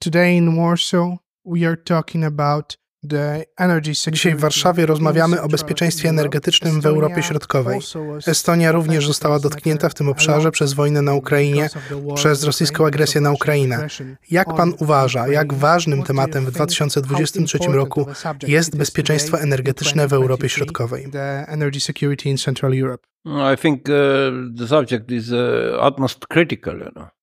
Today in Warsaw, we are talking about Dzisiaj w Warszawie rozmawiamy o bezpieczeństwie energetycznym w Europie Środkowej. Estonia również została dotknięta w tym obszarze przez wojnę na Ukrainie, przez rosyjską agresję na Ukrainę. Jak pan uważa, jak ważnym tematem w 2023 roku jest bezpieczeństwo energetyczne w Europie Środkowej? I think uh, the subject is uh, utmost critical, you know.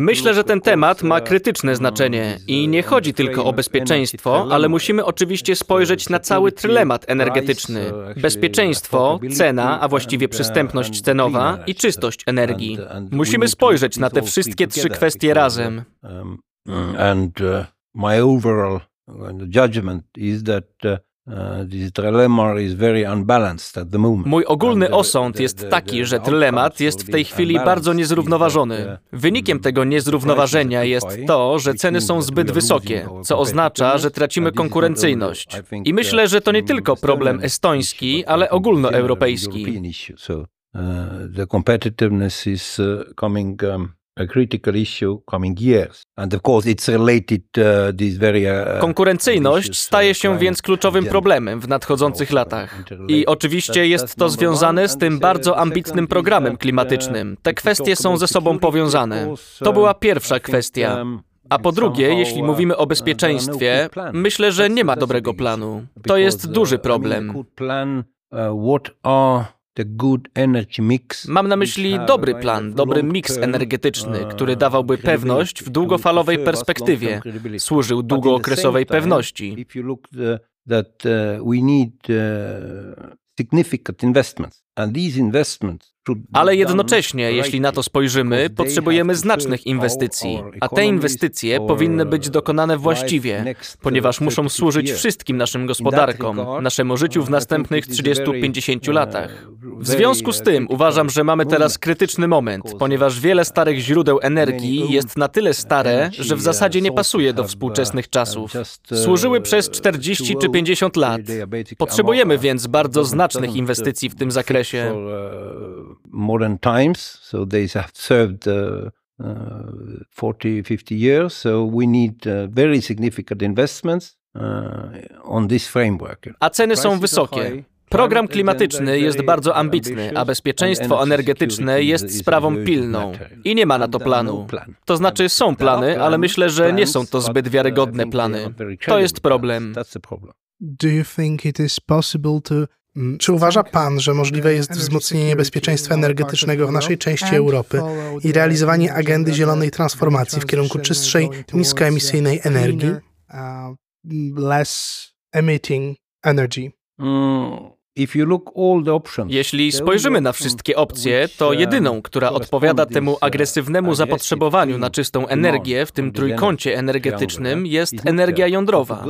Myślę, że ten temat ma krytyczne znaczenie i nie chodzi tylko o bezpieczeństwo, ale musimy oczywiście spojrzeć na cały trylemat energetyczny. Bezpieczeństwo, cena, a właściwie przystępność cenowa i czystość energii. Musimy spojrzeć na te wszystkie trzy kwestie razem. And uh, my overall judgment is that uh, Mój ogólny osąd jest taki, że trylemat jest w tej chwili bardzo niezrównoważony. Wynikiem tego niezrównoważenia jest to, że ceny są zbyt wysokie, co oznacza, że tracimy konkurencyjność. I myślę, że to nie tylko problem estoński, ale ogólnoeuropejski. The competitiveness is coming a critical issue coming years. And of course it's related uh, this very uh, Konkurencyjność staje się więc kluczowym problemem w nadchodzących latach. I oczywiście jest to związane z tym bardzo ambitnym programem klimatycznym. Te kwestie są ze sobą powiązane. To była pierwsza kwestia. A po drugie, jeśli mówimy o bezpieczeństwie, myślę, że nie ma dobrego planu. To jest duży problem. Mam na myśli dobry plan, dobry miks energetyczny, który dawałby pewność w długofalowej perspektywie, służył długookresowej pewności. Ale jednocześnie, jeśli na to spojrzymy, potrzebujemy znacznych inwestycji, a te inwestycje powinny być dokonane właściwie, ponieważ muszą służyć wszystkim naszym gospodarkom, naszemu życiu w następnych 30-50 latach. W związku z tym uważam, że mamy teraz krytyczny moment, ponieważ wiele starych źródeł energii jest na tyle stare, że w zasadzie nie pasuje do współczesnych czasów. Służyły przez 40 czy 50 lat. Potrzebujemy więc bardzo znacznych inwestycji w tym zakresie. Modern times, so they have served 40, 50 years, so we need very significant investments on this framework. A ceny są wysokie. Program klimatyczny jest bardzo ambitny, a bezpieczeństwo energetyczne jest sprawą pilną i nie ma na to planu. To znaczy są plany, ale myślę, że nie są to zbyt wiarygodne plany. To jest problem. Do you think it is possible to czy uważa Pan, że możliwe jest wzmocnienie bezpieczeństwa energetycznego w naszej części Europy i realizowanie agendy zielonej transformacji w kierunku czystszej, niskoemisyjnej energii? Uh, less emitting energy. Mm. Jeśli spojrzymy na wszystkie opcje, to um, jedyną, która odpowiada temu uh, agresywnemu zapotrzebowaniu na czystą energię w tym trójkącie energetycznym jest energia jądrowa.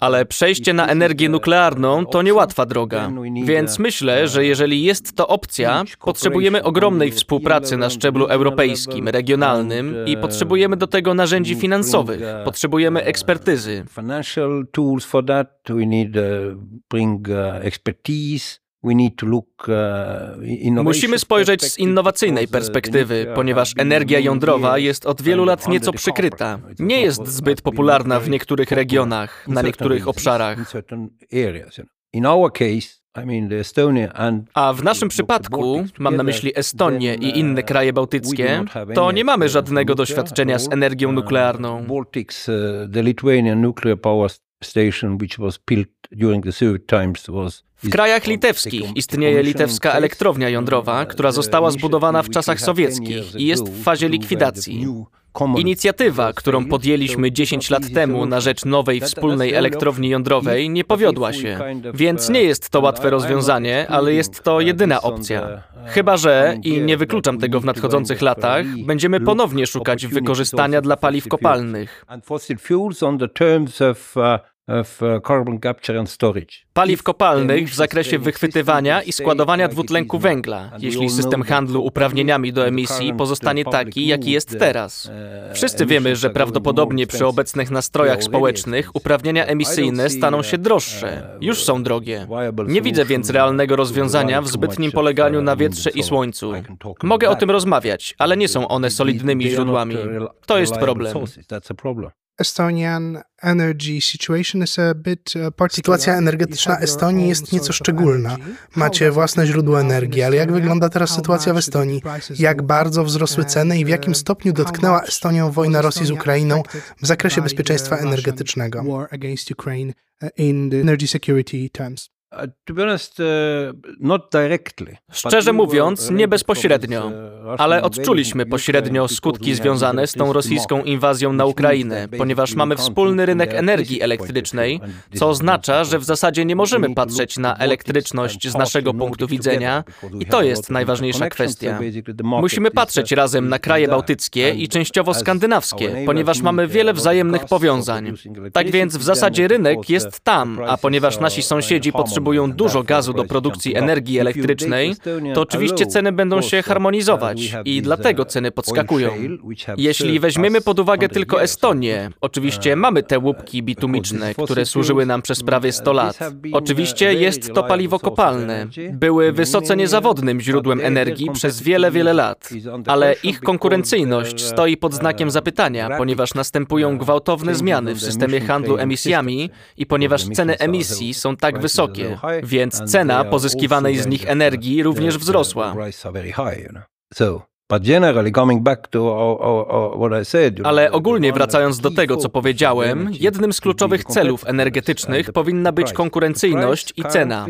Ale przejście na energię nuklearną to niełatwa droga. Więc myślę, że jeżeli jest to opcja, potrzebujemy ogromnej współpracy na szczeblu europejskim, regionalnym i potrzebujemy do tego narzędzi finansowych, potrzebujemy ekspertyzy. Financial tools for that, we need bring expertise. Uh, Musimy spojrzeć z innowacyjnej perspektywy, ponieważ energia jądrowa jest od wielu lat nieco przykryta. Nie jest zbyt popularna w niektórych regionach, na niektórych obszarach. A w naszym przypadku, mam na myśli Estonię i inne uh, kraje bałtyckie, to nie mamy żadnego doświadczenia z energią uh, nuklearną. W krajach litewskich istnieje litewska elektrownia jądrowa, która została zbudowana w czasach sowieckich i jest w fazie likwidacji. Inicjatywa, którą podjęliśmy 10 lat temu na rzecz nowej wspólnej elektrowni jądrowej, nie powiodła się. Więc nie jest to łatwe rozwiązanie, ale jest to jedyna opcja. Chyba, że, i nie wykluczam tego w nadchodzących latach, będziemy ponownie szukać wykorzystania dla paliw kopalnych. Paliw kopalnych w zakresie wychwytywania i składowania dwutlenku węgla, jeśli system handlu uprawnieniami do emisji pozostanie taki, jaki jest teraz. Wszyscy wiemy, że prawdopodobnie przy obecnych nastrojach społecznych uprawnienia emisyjne staną się droższe. Już są drogie. Nie widzę więc realnego rozwiązania w zbytnim poleganiu na wietrze i słońcu. Mogę o tym rozmawiać, ale nie są one solidnymi źródłami. To jest problem. Estonian energy situation is a bit uh, Sytuacja energetyczna Estonii jest nieco szczególna. Macie własne źródło energii, ale jak wygląda teraz sytuacja w Estonii? Jak bardzo wzrosły ceny i w jakim stopniu dotknęła Estonią wojna Rosji z Ukrainą w zakresie bezpieczeństwa energetycznego? Uh, uh, Szczerze mówiąc, nie bezpośrednio, uh, ale odczuliśmy pośrednio skutki związane z tą rosyjską inwazją na Ukrainę, ponieważ mamy wspólny rynek energii elektrycznej, co oznacza, że w zasadzie nie możemy patrzeć na elektryczność z naszego punktu widzenia i to jest najważniejsza kwestia. Musimy patrzeć razem na kraje bałtyckie i częściowo skandynawskie, ponieważ mamy wiele wzajemnych powiązań. Tak więc w zasadzie rynek jest tam, a ponieważ nasi sąsiedzi potrzebują potrzebują dużo gazu do produkcji energii elektrycznej, to oczywiście ceny będą się harmonizować i dlatego ceny podskakują. Jeśli weźmiemy pod uwagę tylko Estonię, oczywiście mamy te łupki bitumiczne, które służyły nam przez prawie 100 lat. Oczywiście jest to paliwo kopalne. Były wysoce niezawodnym źródłem energii przez wiele, wiele lat, ale ich konkurencyjność stoi pod znakiem zapytania, ponieważ następują gwałtowne zmiany w systemie handlu emisjami i ponieważ ceny emisji są tak wysokie więc cena pozyskiwanej z nich energii również wzrosła. Ale ogólnie wracając do tego, co powiedziałem, jednym z kluczowych celów energetycznych powinna być konkurencyjność i cena.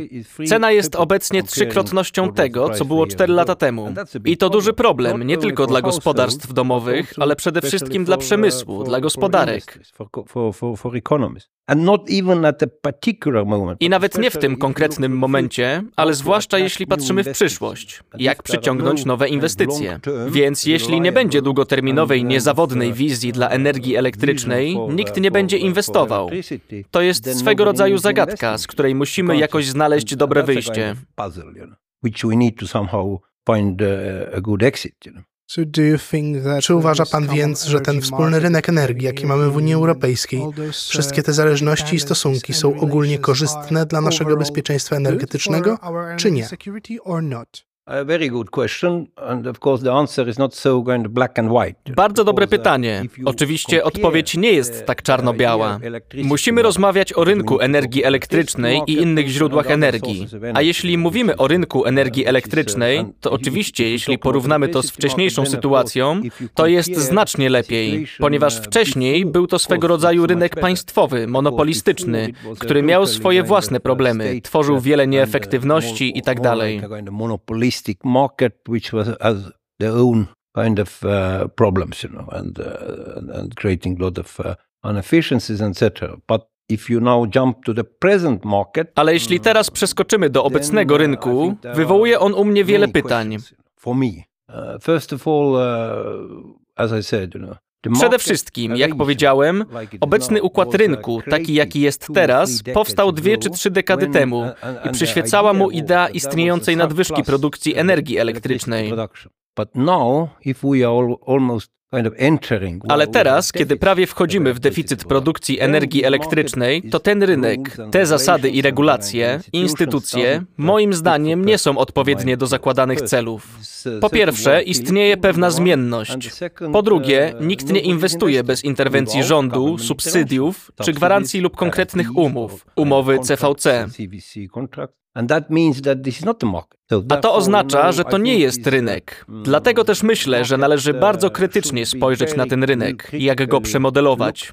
Cena jest obecnie trzykrotnością tego, co było 4 lata temu. I to duży problem, nie tylko dla gospodarstw domowych, ale przede wszystkim dla przemysłu, dla gospodarek. I nawet nie w tym konkretnym momencie, ale zwłaszcza jeśli patrzymy w przyszłość. Jak przyciągnąć nowe inwestycje? Więc jeśli nie będzie długoterminowej, niezawodnej wizji dla energii elektrycznej, nikt nie będzie inwestował. To jest swego rodzaju zagadka, z której musimy jakoś znaleźć dobre wyjście. Czy uważa Pan więc, że ten wspólny rynek energii, jaki mamy w Unii Europejskiej, wszystkie te zależności i stosunki są ogólnie korzystne dla naszego bezpieczeństwa energetycznego, czy nie? Bardzo dobre pytanie. Oczywiście odpowiedź nie jest tak czarno-biała. Musimy rozmawiać o rynku energii elektrycznej i innych źródłach energii. A jeśli mówimy o rynku energii elektrycznej, to oczywiście, jeśli porównamy to z wcześniejszą sytuacją, to jest znacznie lepiej, ponieważ wcześniej był to swego rodzaju rynek państwowy, monopolistyczny, który miał swoje własne problemy, tworzył wiele nieefektywności itd market which was has their own kind of uh, problems, you know, and, uh, and, and creating a lot of uh, inefficiencies, etc. But Ale jeśli teraz przeskoczymy do obecnego uh, rynku, wywołuje on u mnie wiele pytań. Przede wszystkim, jak powiedziałem, obecny układ rynku, taki jaki jest teraz, powstał dwie czy trzy dekady temu i przyświecała mu idea istniejącej nadwyżki produkcji energii elektrycznej. Ale teraz, kiedy prawie wchodzimy w deficyt produkcji energii elektrycznej, to ten rynek, te zasady i regulacje, instytucje, moim zdaniem nie są odpowiednie do zakładanych celów. Po pierwsze, istnieje pewna zmienność. Po drugie, nikt nie inwestuje bez interwencji rządu, subsydiów czy gwarancji lub konkretnych umów, umowy CVC. A to oznacza, że to nie jest rynek. Dlatego też myślę, że należy bardzo krytycznie spojrzeć na ten rynek jak go przemodelować.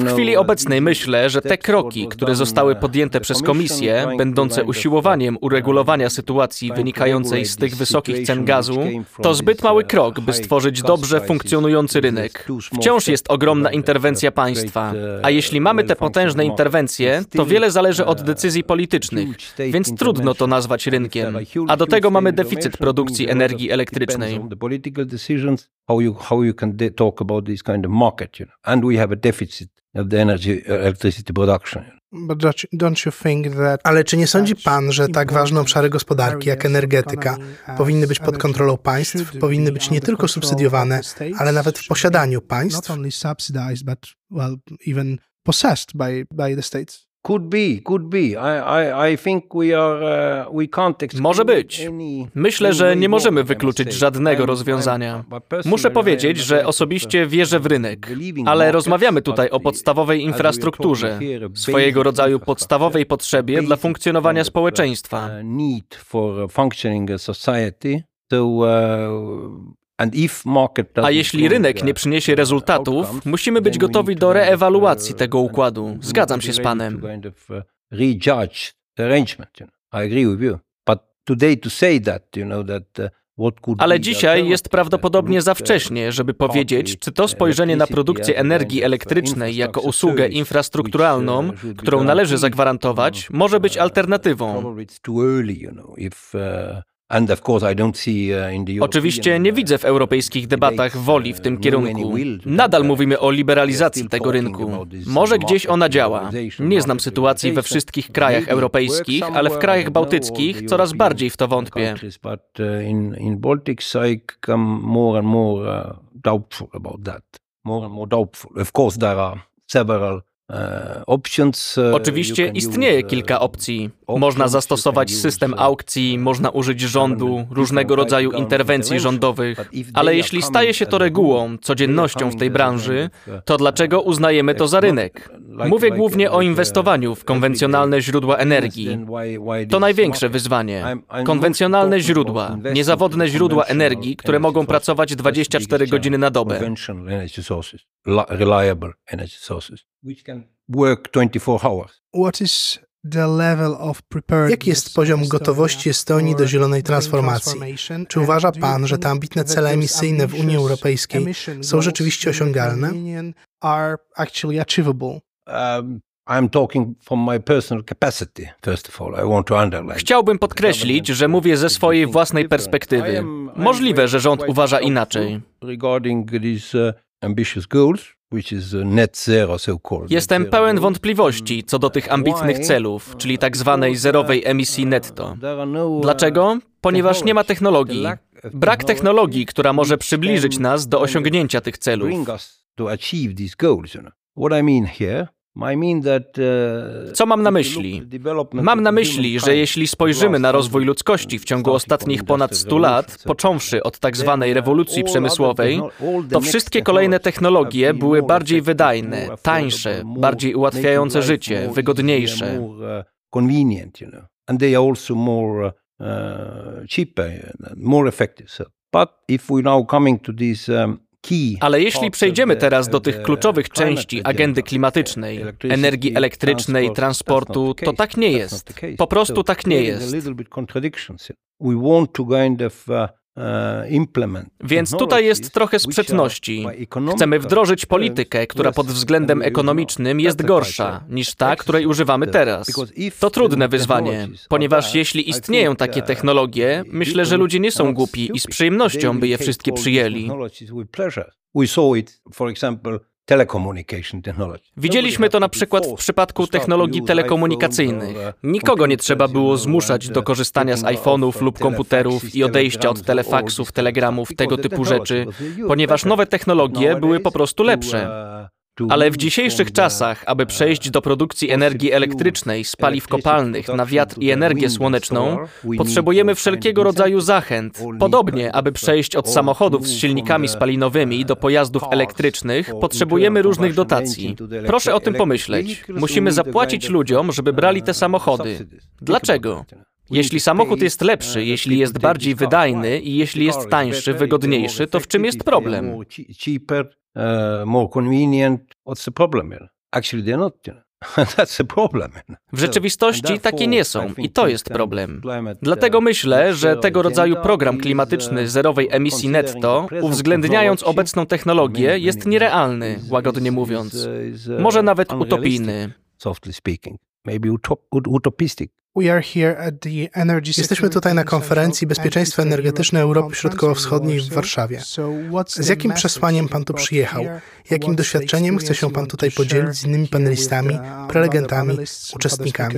W chwili obecnej myślę, że te kroki, które zostały podjęte przez Komisję, będące usiłowaniem uregulowania sytuacji wynikającej z tych wysokich cen gazu, to zbyt mały krok, by stworzyć dobrze funkcjonujący rynek. Wciąż jest ogromna interwencja państwa, a jeśli mamy te potężne interwencje, to wiele zależy od decyzji politycznych, więc trudno to nazwać rynkiem. A do tego mamy deficyt produkcji energii elektrycznej. Talk about this kind of market, you know, and we have a deficit of the energy electricity production. Ale czy nie sądzi pan, że tak ważne obszary gospodarki jak energetyka powinny być pod kontrolą państw, powinny być nie tylko subsydiowane, ale nawet w posiadaniu państw? Could be, could be. I, I, I think we are, uh, we can't Może być. Myślę, że nie możemy wykluczyć żadnego rozwiązania. Muszę powiedzieć, że osobiście wierzę w rynek, ale rozmawiamy tutaj o podstawowej infrastrukturze, swojego rodzaju podstawowej potrzebie dla funkcjonowania społeczeństwa. Uh, a jeśli rynek nie przyniesie rezultatów, musimy być gotowi do reewaluacji tego układu. Zgadzam się z Panem. Ale dzisiaj jest prawdopodobnie za wcześnie, żeby powiedzieć, czy to spojrzenie na produkcję energii elektrycznej jako usługę infrastrukturalną, którą należy zagwarantować, może być alternatywą. Uh, Oczywiście nie widzę w europejskich debatach woli w tym kierunku. Nadal mówimy o liberalizacji tego rynku. Może gdzieś ona działa. Nie znam sytuacji we wszystkich krajach europejskich, ale w krajach bałtyckich coraz bardziej w to wątpię. More and more doubtful. Of course, there are several E, e, Oczywiście istnieje kilka opcji. Można zastosować system aukcji, można użyć rządu, różnego rodzaju interwencji rządowych, ale jeśli staje się to regułą, codziennością w tej branży, to dlaczego uznajemy to za rynek? Mówię głównie o inwestowaniu w konwencjonalne źródła energii. To największe wyzwanie. Konwencjonalne źródła, niezawodne źródła energii, które mogą pracować 24 godziny na dobę which can work 24 hours. What is Jaki jest poziom gotowości Estonii do zielonej transformacji? Czy uważa Pan, że te ambitne cele emisyjne w Unii Europejskiej są rzeczywiście osiągalne? Chciałbym podkreślić, że mówię ze swojej własnej perspektywy. Możliwe, że rząd uważa inaczej. Regarding these uh, ambitious goals, Jestem pełen wątpliwości co do tych ambitnych celów, czyli tak zwanej zerowej emisji netto. No, Dlaczego? Ponieważ nie ma technologii. Brak technologii, która może przybliżyć nas do osiągnięcia tych celów. Uh, Co mam na myśli? Mam na myśli, że jeśli spojrzymy na rozwój ludzkości w ciągu ostatnich ponad 100 lat, począwszy od tak zwanej rewolucji przemysłowej, to wszystkie kolejne technologie były bardziej wydajne, tańsze, bardziej ułatwiające życie, wygodniejsze. But if we now coming to these um, ale jeśli przejdziemy teraz do tych kluczowych części agendy klimatycznej, energii elektrycznej, transportu, to tak nie jest. Po prostu tak nie jest. Więc tutaj jest trochę sprzeczności. Chcemy wdrożyć politykę, która pod względem ekonomicznym jest gorsza niż ta, której używamy teraz. To trudne wyzwanie, ponieważ jeśli istnieją takie technologie, myślę, że ludzie nie są głupi i z przyjemnością by je wszystkie przyjęli. Widzieliśmy to na przykład w przypadku technologii telekomunikacyjnych. Nikogo nie trzeba było zmuszać do korzystania z iPhone'ów lub komputerów i odejścia od telefaksów, telegramów, tego typu rzeczy, ponieważ nowe technologie były po prostu lepsze. Ale w dzisiejszych czasach, aby przejść do produkcji energii elektrycznej z paliw kopalnych na wiatr i energię słoneczną, potrzebujemy wszelkiego rodzaju zachęt. Podobnie, aby przejść od samochodów z silnikami spalinowymi do pojazdów elektrycznych, potrzebujemy różnych dotacji. Proszę o tym pomyśleć. Musimy zapłacić ludziom, żeby brali te samochody. Dlaczego? Jeśli samochód jest lepszy, jeśli jest bardziej wydajny i jeśli jest tańszy, wygodniejszy, to w czym jest problem? Uh, more convenient. What's the problem? Actually, they're not. You know. That's a problem. W rzeczywistości takie nie są i to jest problem. Dlatego myślę, że tego rodzaju program klimatyczny zerowej emisji netto, uwzględniając obecną technologię, jest nierealny, łagodnie mówiąc. Może nawet utopijny. Maybe utopistic. Jesteśmy tutaj na konferencji Bezpieczeństwo Energetyczne Europy Środkowo-Wschodniej w Warszawie. Z jakim przesłaniem Pan tu przyjechał? Jakim doświadczeniem chce się Pan tutaj podzielić z innymi panelistami, prelegentami, uczestnikami?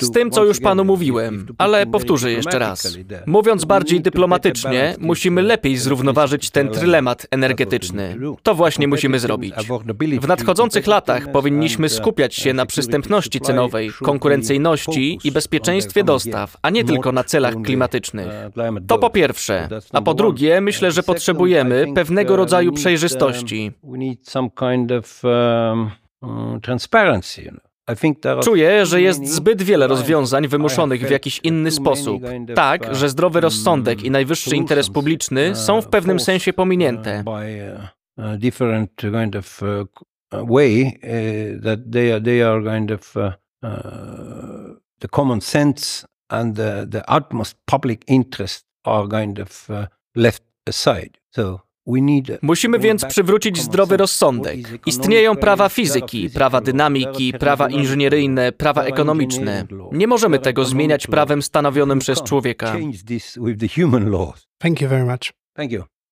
Z tym, co już panu mówiłem, ale powtórzę jeszcze raz. Mówiąc bardziej dyplomatycznie, musimy lepiej zrównoważyć ten trylemat energetyczny. To właśnie musimy zrobić. W nadchodzących latach powinniśmy skupiać się na przystępności cenowej, konkurencyjności i bezpieczeństwie dostaw, a nie tylko na celach klimatycznych. To po pierwsze. A po drugie, myślę, że potrzebujemy pewnego rodzaju przejrzystości. Czuję, że jest zbyt wiele rozwiązań wymuszonych w jakiś inny sposób, tak, że zdrowy rozsądek i najwyższy interes publiczny są w pewnym sensie pominięte. The common sense and the, the utmost public interest are kind of uh, left aside. So Musimy więc przywrócić zdrowy rozsądek. Istnieją prawa fizyki, prawa dynamiki, prawa inżynieryjne, prawa ekonomiczne. Nie możemy tego zmieniać prawem stanowionym przez człowieka. Thank you very much. Thank you.